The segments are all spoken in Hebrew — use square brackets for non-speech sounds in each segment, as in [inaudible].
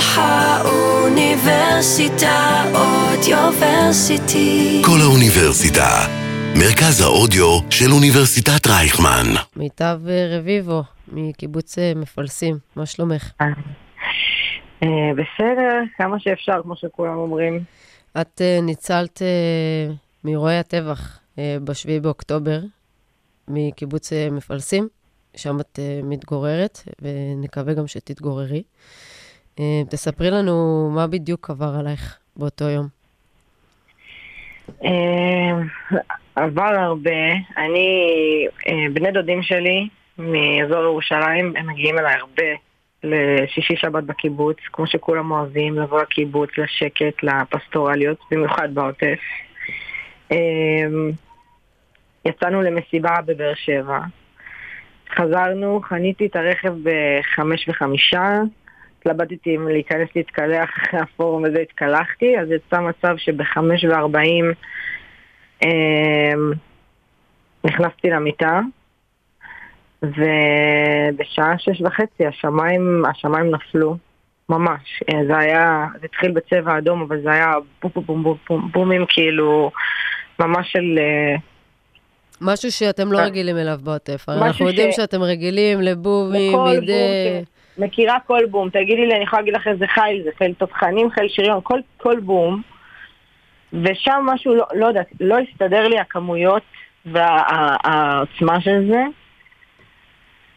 האוניברסיטה אודיוורסיטי. כל האוניברסיטה, מרכז האודיו של אוניברסיטת רייכמן. מיטב אה, רביבו, מקיבוץ אה, מפלסים, מה שלומך? אה, בסדר, כמה שאפשר, כמו שכולם אומרים. את ניצלת מאירועי הטבח אה, ב-7 באוקטובר, מקיבוץ מפלסים, שם את מתגוררת, ונקווה גם שתתגוררי. אה, תספרי לנו מה בדיוק עבר עלייך באותו יום. אה, עבר הרבה. אני, אה, בני דודים שלי מאזור ירושלים, הם מגיעים אליי הרבה לשישי שבת בקיבוץ, כמו שכולם אוהבים, לבוא לקיבוץ, לשקט, לפסטורליות, במיוחד בעוטף. יצאנו למסיבה בבאר שבע. חזרנו, חניתי את הרכב בחמש וחמישה, התלבטתי אם להיכנס להתקלח אחרי [laughs] הפורום הזה, התקלחתי, אז יצא מצב שבחמש וארבעים אה, נכנסתי למיטה, ובשעה שש וחצי השמיים, השמיים נפלו, ממש. אה, זה היה, זה התחיל בצבע אדום, אבל זה היה בום בום בום בום בום בומים כאילו, ממש של... אה, משהו שאתם לא אה, רגילים אליו בעוטף. הרי אנחנו יודעים ש- שאתם רגילים לבומים מדי... מכירה כל בום, תגידי לי, אני יכולה להגיד לך איזה חיל זה, חיל תותחנים, חיל שריון, כל, כל בום. ושם משהו, לא, לא יודעת, לא הסתדר לי הכמויות והעוצמה של זה.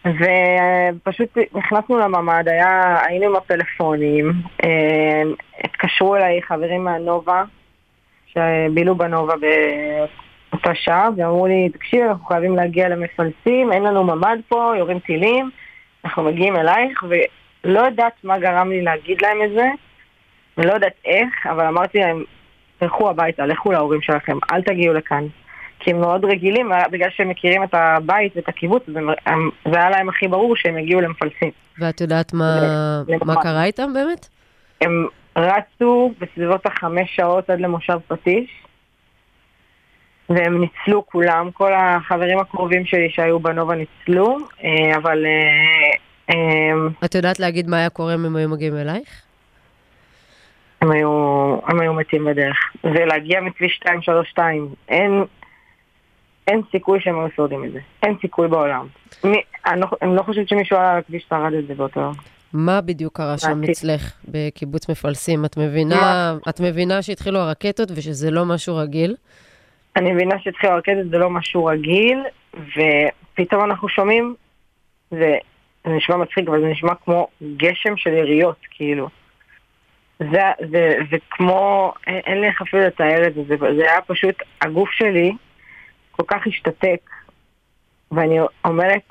ופשוט נכנסנו לממ"ד, היה, היינו עם הפלאפונים, אה, התקשרו אליי חברים מהנובה, שבילו בנובה באותה שעה, ואמרו לי, תקשיב, אנחנו חייבים להגיע למפלסים, אין לנו ממ"ד פה, יורים טילים, אנחנו מגיעים אלייך, ולא יודעת מה גרם לי להגיד להם את זה, ולא יודעת איך, אבל אמרתי להם, תלכו הביתה, לכו להורים שלכם, אל תגיעו לכאן. כי הם מאוד רגילים, בגלל שהם מכירים את הבית ואת הקיבוץ, זה, היה להם הכי ברור שהם יגיעו למפלסים. ואת יודעת מה, לממ"ד. מה קרה איתם באמת? הם רצו בסביבות החמש שעות עד למושב פטיש, והם ניצלו כולם, כל החברים הקרובים שלי שהיו בנובה ניצלו, אה, אבל אה, אה, את יודעת להגיד מה היה קורה אם הם היו מגיעים אלייך? הם היו, הם היו מתים בדרך. ולהגיע מכביש 232, אין, אין סיכוי שהם היו שורדים את זה. אין סיכוי בעולם. מי, אני, לא, אני לא חושבת שמישהו על הכביש שרד את זה באותו יום. מה בדיוק קרה שם. אצלך בקיבוץ מפלסים? את מבינה, את מבינה שהתחילו הרקטות ושזה לא משהו רגיל? אני מבינה שהתחיל הרקטת זה לא משהו רגיל, ופתאום אנחנו שומעים, זה, נשמע מצחיק, אבל זה נשמע כמו גשם של יריות, כאילו. זה, זה, זה כמו, אין, אין לי איך אפילו לתאר את זה, זה, זה היה פשוט, הגוף שלי כל כך השתתק, ואני אומרת,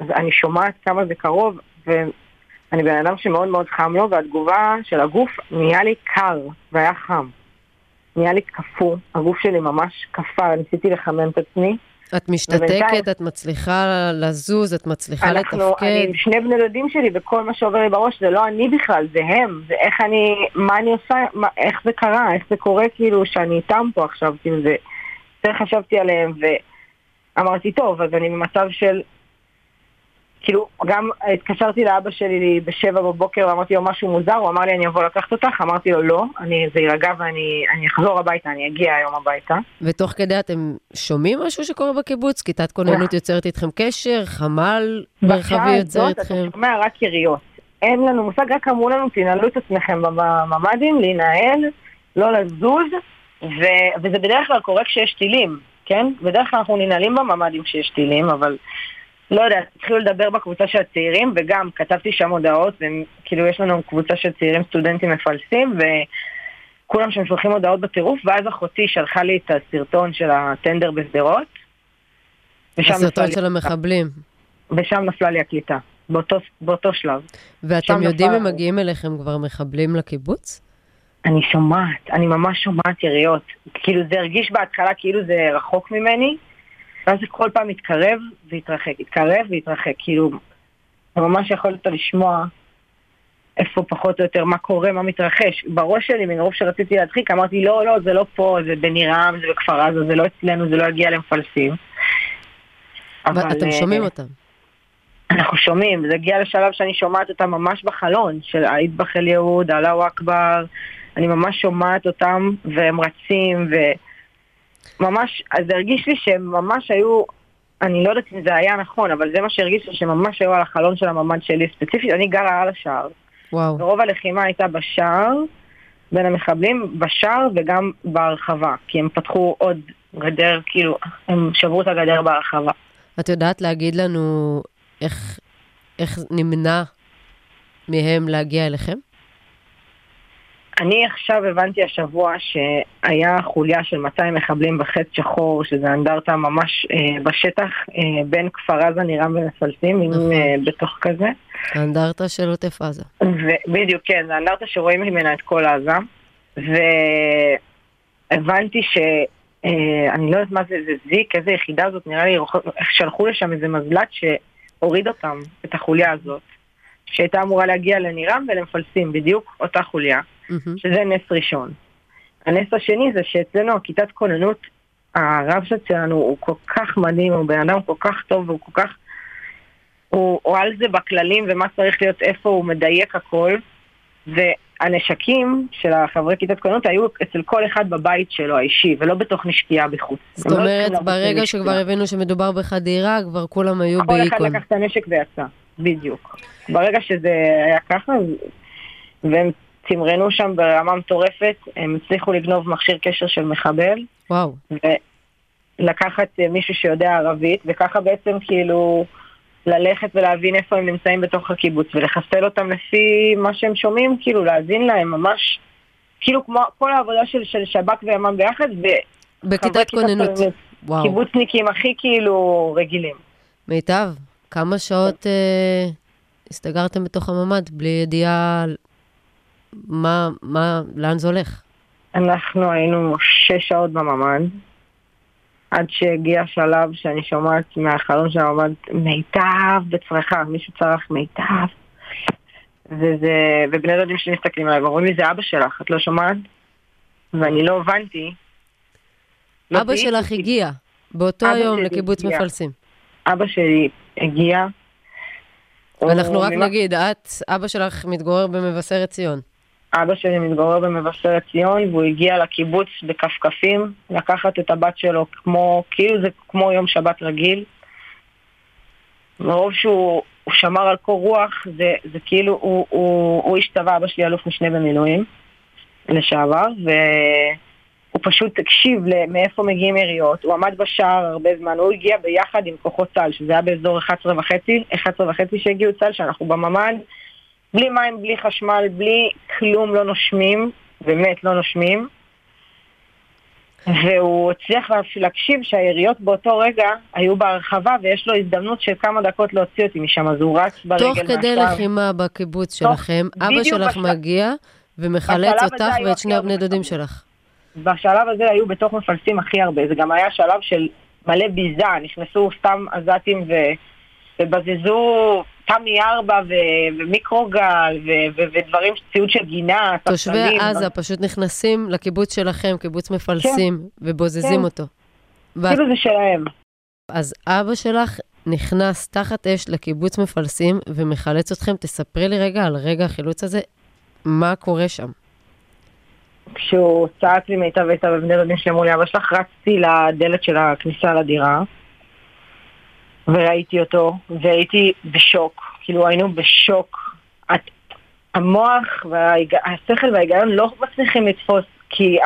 אני שומעת כמה זה קרוב, ואני בן אדם שמאוד מאוד חם לו, והתגובה של הגוף נהיה לי קר, והיה חם. נהיה לי קפוא, הגוף שלי ממש קפא, ניסיתי לחמם את עצמי. את משתתקת, את מצליחה לזוז, את מצליחה אנחנו, לתפקד. אני עם שני בני דודים שלי, וכל מה שעובר לי בראש זה לא אני בכלל, זה הם, זה איך אני, מה אני עושה, מה, איך זה קרה, איך זה קורה כאילו שאני איתם פה עכשיו, כאילו זה, זה חשבתי עליהם, ואמרתי, טוב, אז אני במצב של, כאילו, גם התקשרתי לאבא שלי בשבע בבוקר ואמרתי לו משהו מוזר, הוא אמר לי אני אבוא לקחת אותך, אמרתי לו לא, אני, זה יירגע ואני אני אחזור הביתה, אני אגיע היום הביתה. ותוך כדי אתם שומעים משהו שקורה בקיבוץ? כיתת כוננות יוצרת איתכם קשר? חמל מרחבי בשעה יוצר הזאת איתכם? אתה שומע רק יריות. אין לנו מושג, רק אמרו לנו, תנהלו את עצמכם בממ"דים, להינעל, לא לזוז, ו... וזה בדרך כלל קורה כשיש טילים, כן? בדרך כלל אנחנו ננעלים בממ"דים כשיש טילים, אבל לא יודעת, התחילו לדבר בקבוצה של הצעירים, וגם כתבתי שם הודעות, וכאילו יש לנו קבוצה של צעירים סטודנטים מפלסים, וכולם שם שולחים הודעות בטירוף, ואז אחותי שלחה לי את הסרטון של הטנדר בשדרות. הסרטון של המחבלים. ושם נפלה לי הקליטה, באותו, באותו שלב. ואתם יודעים נפל- אם מגיעים אליכם כבר מחבלים לקיבוץ? אני שומעת, אני ממש שומעת יריות. כאילו זה הרגיש בהתחלה כאילו זה רחוק ממני, ואז זה כל פעם התקרב והתרחק, התקרב והתרחק, כאילו, אתה ממש יכולת לשמוע איפה פחות או יותר, מה קורה, מה מתרחש. בראש שלי, מרוב שרציתי להדחיק, אמרתי, לא, לא, זה לא פה, זה בנירם, זה בכפר עזה, זה לא אצלנו, זה לא יגיע למפלסים. ואתם אה, שומעים אותם. אנחנו שומעים, זה הגיע לשלב שאני שומעת אותם ממש בחלון, של האיטבח אל יהוד, אללהו אכבר, אני ממש שומעת אותם, והם רצים, וממש, אז הרגיש לי שהם ממש היו, אני לא יודעת אם זה היה נכון, אבל זה מה שהרגיש לי, שממש היו על החלון של הממ"ד שלי ספציפית, אני גרה על השער. וואו. ורוב הלחימה הייתה בשער, בין המחבלים, בשער וגם בהרחבה, כי הם פתחו עוד גדר, כאילו, הם שברו את הגדר בהרחבה. את יודעת להגיד לנו איך, איך נמנע מהם להגיע אליכם? אני עכשיו הבנתי השבוע שהיה חוליה של 200 מחבלים בחץ שחור, שזה אנדרטה ממש אה, בשטח, אה, בין כפר עזה, נירם ומפלסים, עם נכון. אה, בתוך כזה. האנדרטה של עוטף עזה. ו- בדיוק, כן, זה אנדרטה שרואים ממנה את כל עזה. והבנתי ש... אה, אני לא יודעת מה זה, זה זיק, איזה יחידה זאת, נראה לי, שלחו לשם איזה מזל"ט שהוריד אותם, את החוליה הזאת, שהייתה אמורה להגיע לנירם ולמפלסים, בדיוק אותה חוליה, מהמם. שזה נס ראשון. הנס השני זה שאצלנו הכיתת כוננות, הרב שלנו הוא כל כך מדהים, הוא בן אדם כל כך טוב והוא כל כך... הוא, הוא על זה בכללים ומה צריך להיות, איפה הוא מדייק הכל. והנשקים של החברי כיתת כוננות היו אצל כל אחד בבית שלו האישי, ולא בתוך נשקייה בחוץ. זאת לא אומרת, לעבוד ברגע. שכבר הבינו שמדובר בחדירה, כבר כולם היו כל אחד באיקון. לקח את הנשק ויצא, בדיוק. ברגע שזה היה ככה, והם תמרנו שם ברמה מטורפת, הם הצליחו לגנוב מכשיר קשר של מחבל, וואו. ולקחת אה, מישהו שיודע ערבית, וככה בעצם כאילו ללכת ולהבין איפה הם נמצאים בתוך הקיבוץ, ולחסל אותם לפי מה שהם שומעים, כאילו להאזין להם ממש, כאילו כמו כל העבודה של, של שב"כ וימ"מ ביחד, בכיתת כוננות. וואו. קיבוצניקים הכי כאילו רגילים. מיטב, כמה שעות אה, הסתגרתם בתוך הממ"ד בלי ידיעה מה, מה, לאן זה הולך? אנחנו היינו שש שעות בממ"ד, עד שהגיע שלב שאני שומעת מהחלון של הממ"ד מיטב בצרחה, מישהו צרח מיטב. וזה, ובני דודים שלי מסתכלים עליי ואומרים לי זה אבא שלך, את לא שומעת? ואני לא הבנתי. לא אבא זיהיתי, שלך כי הגיע באותו היום לקיבוץ הגיע. מפלסים. אבא שלי הגיע. ואנחנו הוא רק נגיד, את, אבא שלך מתגורר במבשרת ציון. אבא שלי מתגורר במבשרת ציון והוא הגיע לקיבוץ בכפכפים לקחת את הבת שלו כמו, כאילו זה כמו יום שבת רגיל. מרוב שהוא הוא שמר על קור רוח, זה, זה כאילו, הוא, הוא, הוא צבא, אבא שלי אלוף משנה במילואים לשעבר, והוא פשוט הקשיב מאיפה מגיעים יריות, הוא עמד בשער הרבה זמן, הוא הגיע ביחד עם כוחות צה"ל, שזה היה באזור 11 וחצי, 11 וחצי שהגיעו צה"ל, שאנחנו בממ"ד, בלי מים, בלי חשמל, בלי כלום, לא נושמים, באמת לא נושמים. והוא הצליח לה- להקשיב שהיריות באותו רגע היו בהרחבה ויש לו הזדמנות של כמה דקות להוציא אותי משם, אז הוא רץ ברגל תוך כדי. לחימה בקיבוץ תוך- שלכם, אבא שלך בשלב- מגיע ומחלץ אותך ואת שני הבני דודים. שלך. בשלב הזה היו בתוך מפלסים הכי הרבה, זה גם היה שלב של מלא ביזה, נכנסו סתם עזתים ו... ובזזו תמי ארבע ו- ומיקרוגל ו- ו- ודברים, ציוד של גינה, תושבי ספסלים, עזה פשוט נכנסים לקיבוץ שלכם, קיבוץ מפלסים, ובוזזים כן. אותו. כאילו זה שלהם. אז אבא שלך נכנס תחת אש לקיבוץ מפלסים ומחלץ אתכם. תספרי לי רגע על רגע החילוץ הזה, מה קורה שם. כשהוא צעק לי מיטב מיטב ובני דודים שלי אמרו לי אבא שלך, רצתי לדלת של הכניסה לדירה וראיתי אותו והייתי בשוק, כאילו היינו בשוק. את- המוח והשכל וההיגיון לא מצליחים לתפוס כי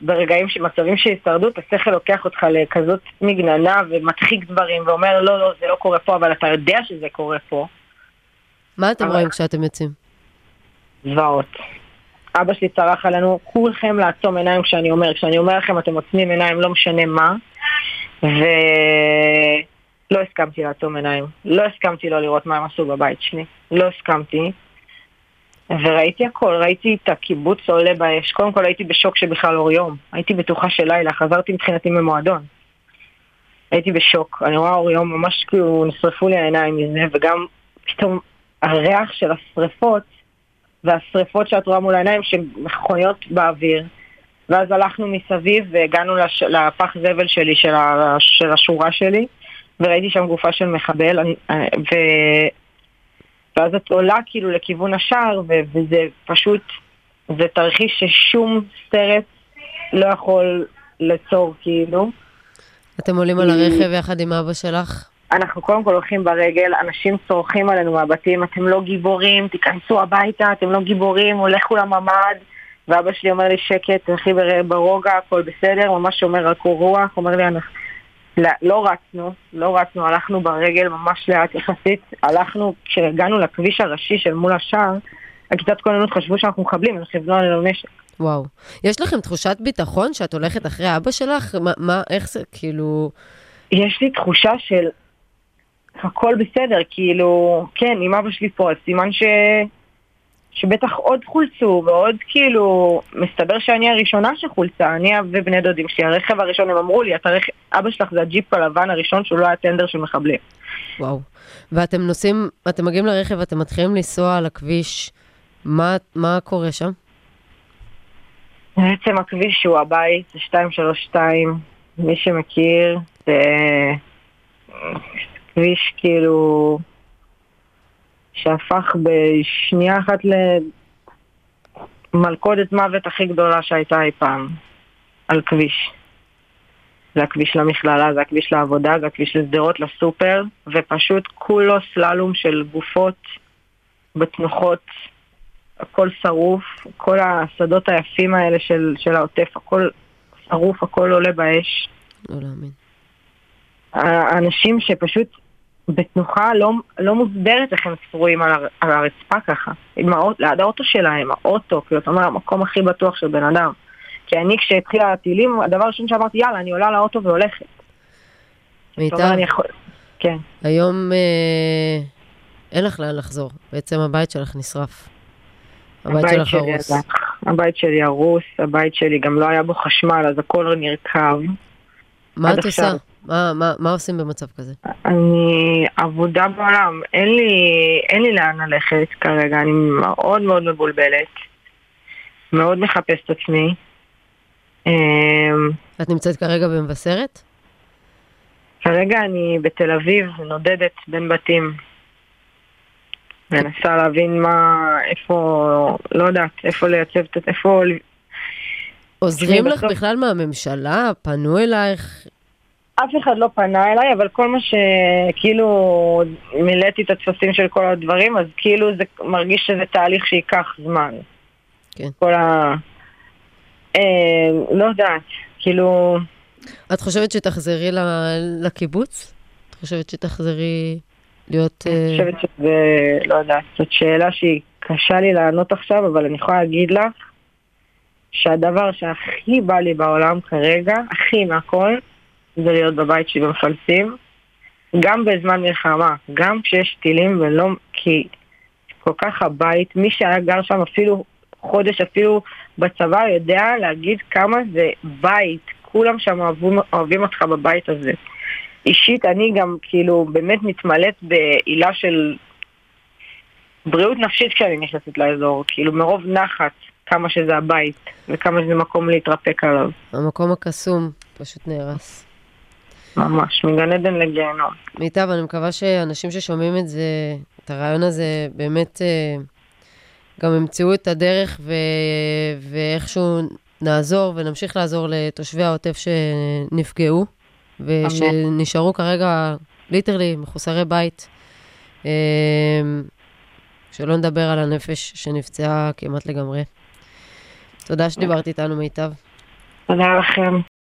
ברגעים, של- מצבים של הישרדות, השכל לוקח אותך לכזאת מגננה ומדחיק דברים ואומר לא, לא, זה לא קורה פה, אבל אתה יודע שזה קורה פה. מה אתם אבל- רואים כשאתם יוצאים? זוועות. אבא שלי צרח עלינו, כולכם לעצום עיניים כשאני אומר, כשאני אומר לכם אתם עוצמים עיניים, לא משנה מה, ולא הסכמתי לעצום עיניים. לא הסכמתי לא לראות מה הם עשו בבית שלי. לא הסכמתי. וראיתי הכל, ראיתי את הקיבוץ עולה באש. קודם כל הייתי בשוק שבכלל אור יום. הייתי בטוחה של לילה, חזרתי מבחינתי ממועדון. הייתי בשוק, אני רואה אור יום, ממש כאילו נשרפו לי העיניים מזה, וגם פתאום הריח של השריפות והשריפות שאת רואה מול העיניים שמכוניות באוויר. ואז הלכנו מסביב והגענו לש... לפח זבל שלי, של, ה... של השורה שלי, וראיתי שם גופה של מחבל, אני- אה, ו... ואז את עולה כאילו לכיוון השער, ו... וזה פשוט, זה תרחיש ששום סרט לא יכול ליצור כאילו. אתם עולים על הרכב יחד עם אבא שלך? אנחנו קודם כל הולכים ברגל, אנשים צורכים עלינו מהבתים, אתם לא גיבורים, תיכנסו הביתה, אתם לא גיבורים, לכו לממ"ד. ואבא שלי אומר לי, שקט, תלכי בר- ברוגע, הכל בסדר, ממש אומר רק רוח, אומר לי, אנחנו... לא, לא רצנו, לא רצנו, הלכנו ברגל ממש לאט יחסית, הלכנו, כשהגענו לכביש הראשי של מול השער, הכיתת כוננות חשבו שאנחנו מחבלים, הם כיוונו עלינו נשק. וואו. יש לכם תחושת ביטחון שאת הולכת אחרי אבא שלך? מה, מה איך זה, כאילו... יש לי תחושה של הכל בסדר, כאילו, כן, אם אבא שלי פה, אז סימן ש... שבטח עוד חולצו, ועוד כאילו, מסתבר שאני הראשונה שחולצה, אני ובני דודים שלי, הרכב הראשון, הם אמרו לי, אתה רכב, אבא שלך זה הג'יפ הלבן הראשון שהוא לא היה טנדר של מחבלים. וואו. ואתם נוסעים, אתם מגיעים לרכב, אתם מתחילים לנסוע על הכביש, מה, מה קורה שם? בעצם הכביש הוא הבית, זה 232, מי שמכיר, זה כביש כאילו שהפך בשנייה אחת למלכודת מוות הכי גדולה שהייתה אי פעם על כביש. זה הכביש למכללה, זה הכביש לעבודה, זה הכביש לשדרות, לסופר, ופשוט כולו סללום של גופות בתנוחות הכל שרוף, כל השדות היפים האלה של, של העוטף, הכל שרוף, הכל עולה באש. לא להאמין. האנשים שפשוט בתנוחה לא, לא מוסברת איך הם שרועים על, הר, על הרצפה ככה, עם האות, ליד האוטו שלהם, האוטו, כאילו, אתה אומר, המקום הכי בטוח של בן אדם. כי אני, כשהתחילה הטילים, הדבר הראשון שאמרתי, יאללה, אני עולה לאוטו והולכת. אני יכול... כן. היום אה, אין לך לאן לחזור. בעצם הבית שלך נשרף. הבית שלך שלי הרוס. הבית שלי הרוס, הבית שלי גם לא היה בו חשמל, אז הכל נרקב. מה את עושה? עכשיו. מה, מה, מה עושים במצב כזה? אני עבודה בעולם, אין לי, אין לי לאן ללכת כרגע, אני מאוד מאוד מבולבלת, מאוד מחפשת את עצמי. אמ, את נמצאת כרגע במבשרת? כרגע אני בתל אביב, נודדת בין בתים. מנסה להבין מה, איפה, לא יודעת, איפה לייצב, את- איפה... עוזרים לך בסוף- בכלל מהממשלה? פנו אלייך? אף אחד לא פנה אליי, אבל כל מה שכאילו מילאתי את הטפסים של כל הדברים, אז כאילו זה מרגיש שזה תהליך שייקח זמן. כן. כל ה... אה, לא יודעת, כאילו... את חושבת שתחזרי ל- לקיבוץ? את חושבת שתחזרי להיות... אני אה, חושבת שזה, לא יודעת, זאת שאלה שהיא קשה לי לענות עכשיו, אבל אני יכולה להגיד לך שהדבר שהכי בא לי בעולם כרגע, הכי מהכל, זה להיות בבית שלי במפלסים, גם בזמן מלחמה, גם כשיש טילים ולא... כי כל כך הבית, מי שהיה גר שם אפילו חודש, אפילו בצבא, יודע להגיד כמה זה בית. כולם שם אוהבים, אוהבים אותך בבית הזה. אישית, אני גם כאילו באמת מתמלאת בעילה של בריאות נפשית כשאני נכנסת לאזור, כאילו מרוב נחת כמה שזה הבית וכמה שזה מקום להתרפק עליו, המקום הקסום פשוט נהרס. ממש, מגן עדן לגיהנום. מיטב, אני מקווה שאנשים ששומעים את זה, את הרעיון הזה, באמת אה, גם ימצאו את הדרך ו... ואיכשהו נעזור ונמשיך לעזור לתושבי העוטף שנפגעו, ושנשארו כרגע ליטרלי מחוסרי בית. אה, שלא נדבר על הנפש שנפצעה כמעט לגמרי. תודה שדיברת איתנו, מיטב. תודה לכם.